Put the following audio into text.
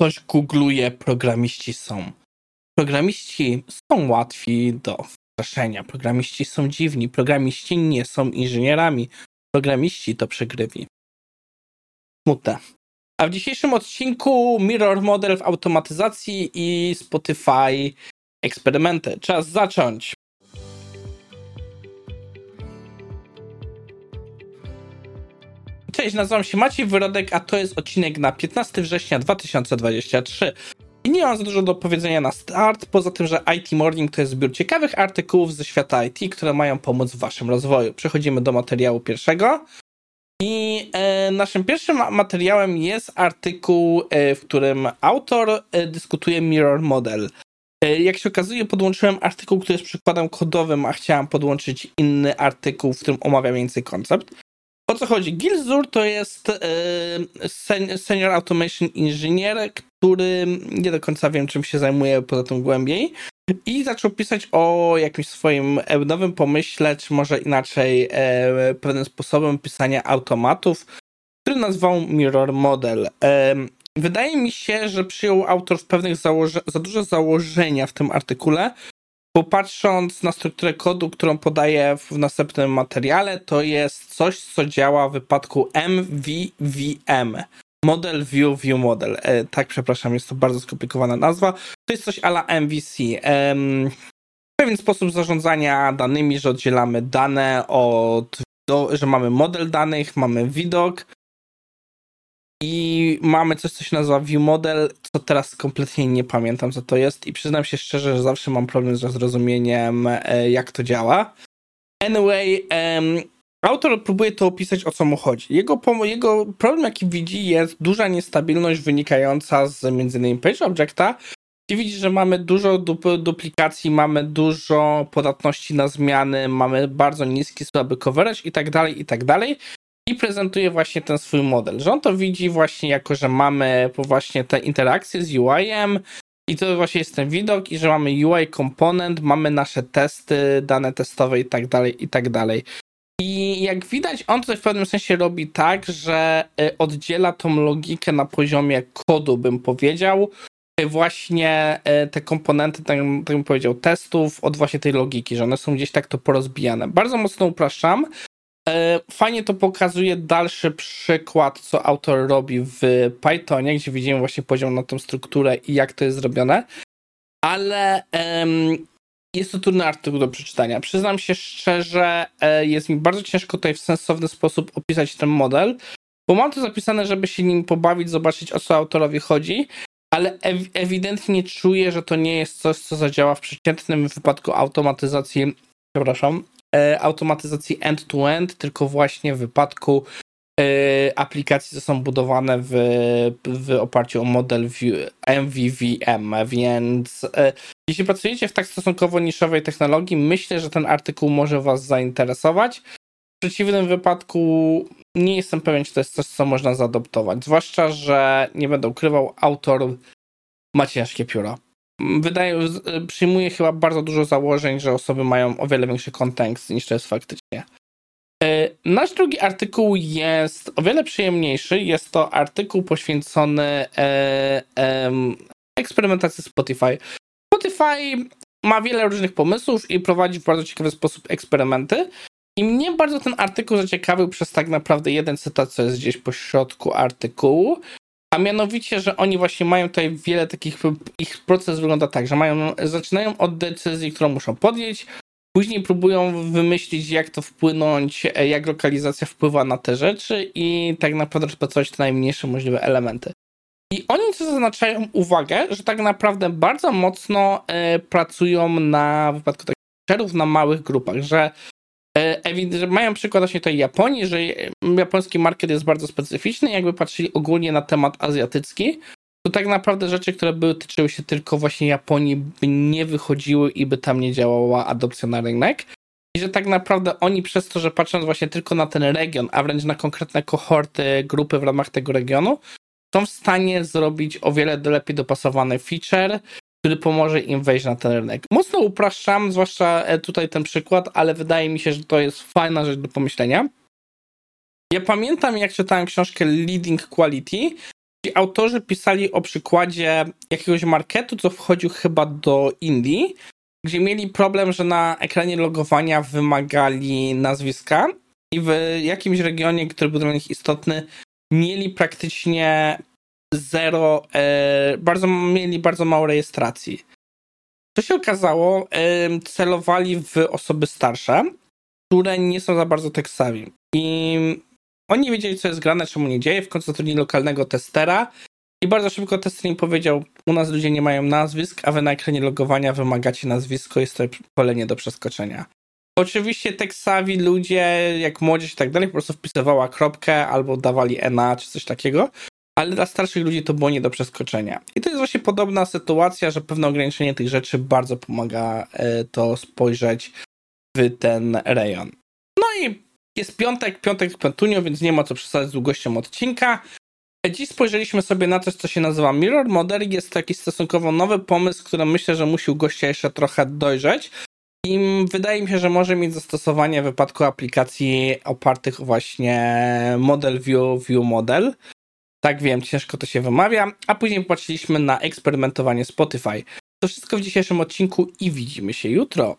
ktoś googluje, programiści są. Programiści są łatwi do wstraszenia. Programiści są dziwni. Programiści nie są inżynierami. Programiści to przegrywi. Smutne. A w dzisiejszym odcinku Mirror Model w automatyzacji i Spotify eksperymenty. Czas zacząć. Cześć, nazywam się Maciej Wyrodek, a to jest odcinek na 15 września 2023. I nie mam za dużo do powiedzenia na start, poza tym, że IT Morning to jest zbiór ciekawych artykułów ze świata IT, które mają pomóc w waszym rozwoju. Przechodzimy do materiału pierwszego. I e, naszym pierwszym materiałem jest artykuł, e, w którym autor e, dyskutuje Mirror Model. E, jak się okazuje, podłączyłem artykuł, który jest przykładem kodowym, a chciałem podłączyć inny artykuł, w którym omawiam więcej koncept. Co chodzi? Gilzur to jest e, senior automation engineer, który nie do końca wiem, czym się zajmuje poza tym głębiej. I zaczął pisać o jakimś swoim nowym pomyśle, czy może inaczej e, pewnym sposobem pisania automatów, który nazwał Mirror Model. E, wydaje mi się, że przyjął autor w pewnych założe- za duże założenia w tym artykule, Popatrząc na strukturę kodu, którą podaję w następnym materiale, to jest coś, co działa w wypadku MVVM. Model View View Model. E, tak, przepraszam, jest to bardzo skomplikowana nazwa. To jest coś ala MVC. Pewien sposób zarządzania danymi, że oddzielamy dane od, do, że mamy model danych, mamy widok, i mamy coś, co się nazywa View Model, co teraz kompletnie nie pamiętam, co to jest i przyznam się szczerze, że zawsze mam problem z zrozumieniem, e, jak to działa. Anyway, um, autor próbuje to opisać, o co mu chodzi. Jego, jego problem, jaki widzi, jest duża niestabilność wynikająca z m.in. Page Objecta, gdzie widzi, że mamy dużo duplikacji, mamy dużo podatności na zmiany, mamy bardzo niski słaby coverage i tak dalej, i tak dalej i prezentuje właśnie ten swój model, że on to widzi właśnie jako, że mamy właśnie te interakcje z UI-em i to właśnie jest ten widok i że mamy UI komponent, mamy nasze testy, dane testowe i tak dalej, i tak dalej. I jak widać, on to w pewnym sensie robi tak, że y, oddziela tą logikę na poziomie kodu, bym powiedział, y, właśnie y, te komponenty, tak, tak bym powiedział, testów od właśnie tej logiki, że one są gdzieś tak to porozbijane. Bardzo mocno upraszczam, fajnie to pokazuje dalszy przykład, co autor robi w Pythonie, gdzie widzimy właśnie poziom na tą strukturę i jak to jest zrobione. Ale um, jest to trudny artykuł do przeczytania. Przyznam się szczerze, e, jest mi bardzo ciężko tutaj w sensowny sposób opisać ten model, bo mam to zapisane, żeby się nim pobawić, zobaczyć o co autorowi chodzi, ale ew ewidentnie czuję, że to nie jest coś, co zadziała w przeciętnym wypadku automatyzacji, przepraszam, E, automatyzacji end-to-end, tylko właśnie w wypadku e, aplikacji, które są budowane w, w oparciu o model MVVM, więc e, jeśli pracujecie w tak stosunkowo niszowej technologii, myślę, że ten artykuł może Was zainteresować. W przeciwnym wypadku nie jestem pewien, czy to jest coś, co można zaadoptować. Zwłaszcza, że nie będę ukrywał, autor ma ciężkie pióro wydaje, przyjmuje chyba bardzo dużo założeń, że osoby mają o wiele większy kontekst niż to jest faktycznie. E, nasz drugi artykuł jest o wiele przyjemniejszy. Jest to artykuł poświęcony e, eksperymentacji Spotify. Spotify ma wiele różnych pomysłów i prowadzi w bardzo ciekawy sposób eksperymenty. I mnie bardzo ten artykuł zaciekawił przez tak naprawdę jeden cytat, co jest gdzieś po środku artykułu, a mianowicie, że oni właśnie mają tutaj wiele takich, ich proces wygląda tak, że mają, zaczynają od decyzji, którą muszą podjąć, później próbują wymyślić, jak to wpłynąć, e, jak lokalizacja wpływa na te rzeczy i tak naprawdę rozpracować te najmniejsze możliwe elementy. I oni co zaznaczają uwagę, że tak naprawdę bardzo mocno e, pracują na w wypadku takich na małych grupach, że mają przykład właśnie tej Japonii, że japoński market jest bardzo specyficzny. Jakby patrzyli ogólnie na temat azjatycki, to tak naprawdę rzeczy, które były, tyczyły się tylko właśnie Japonii, by nie wychodziły i by tam nie działała adopcja na rynek. I że tak naprawdę oni przez to, że patrząc właśnie tylko na ten region, a wręcz na konkretne kohorty, grupy w ramach tego regionu, są w stanie zrobić o wiele lepiej dopasowany feature, który pomoże im wejść na ten rynek. Mocno upraszczam, zwłaszcza e, tutaj ten przykład, ale wydaje mi się, że to jest fajna rzecz do pomyślenia. Ja pamiętam, jak czytałem książkę Leading Quality Ci autorzy pisali o przykładzie jakiegoś marketu, co wchodził chyba do Indii, gdzie mieli problem, że na ekranie logowania wymagali nazwiska i w jakimś regionie, który był dla nich istotny, mieli praktycznie zero, e, bardzo, mieli bardzo mało rejestracji. Co się okazało, e, celowali w osoby starsze, które nie są za bardzo savvy. I oni wiedzieli, co jest grane, czemu nie dzieje. W końcu zatrudnili lokalnego testera i bardzo szybko tester im powiedział, u nas ludzie nie mają nazwisk, a wy na ekranie logowania wymagacie nazwisko, jest to polenie do przeskoczenia. Oczywiście teksawi ludzie, jak młodzież i tak dalej, po prostu wpisywała kropkę albo dawali ENA czy coś takiego, ale dla starszych ludzi to było nie do przeskoczenia. I to jest właśnie podobna sytuacja, że pewne ograniczenie tych rzeczy bardzo pomaga e, to spojrzeć w ten rejon. No i jest piątek, piątek Pentunio, więc nie ma co przesadzać z długością odcinka. Dziś spojrzeliśmy sobie na coś, co się nazywa Mirror Model. Jest to jakiś stosunkowo nowy pomysł, który myślę, że musi u gościa jeszcze trochę dojrzeć. I wydaje mi się, że może mieć zastosowanie w wypadku aplikacji opartych właśnie Model View, View Model. Tak wiem, ciężko to się wymawia. A później popatrzyliśmy na eksperymentowanie Spotify. To wszystko w dzisiejszym odcinku i widzimy się jutro.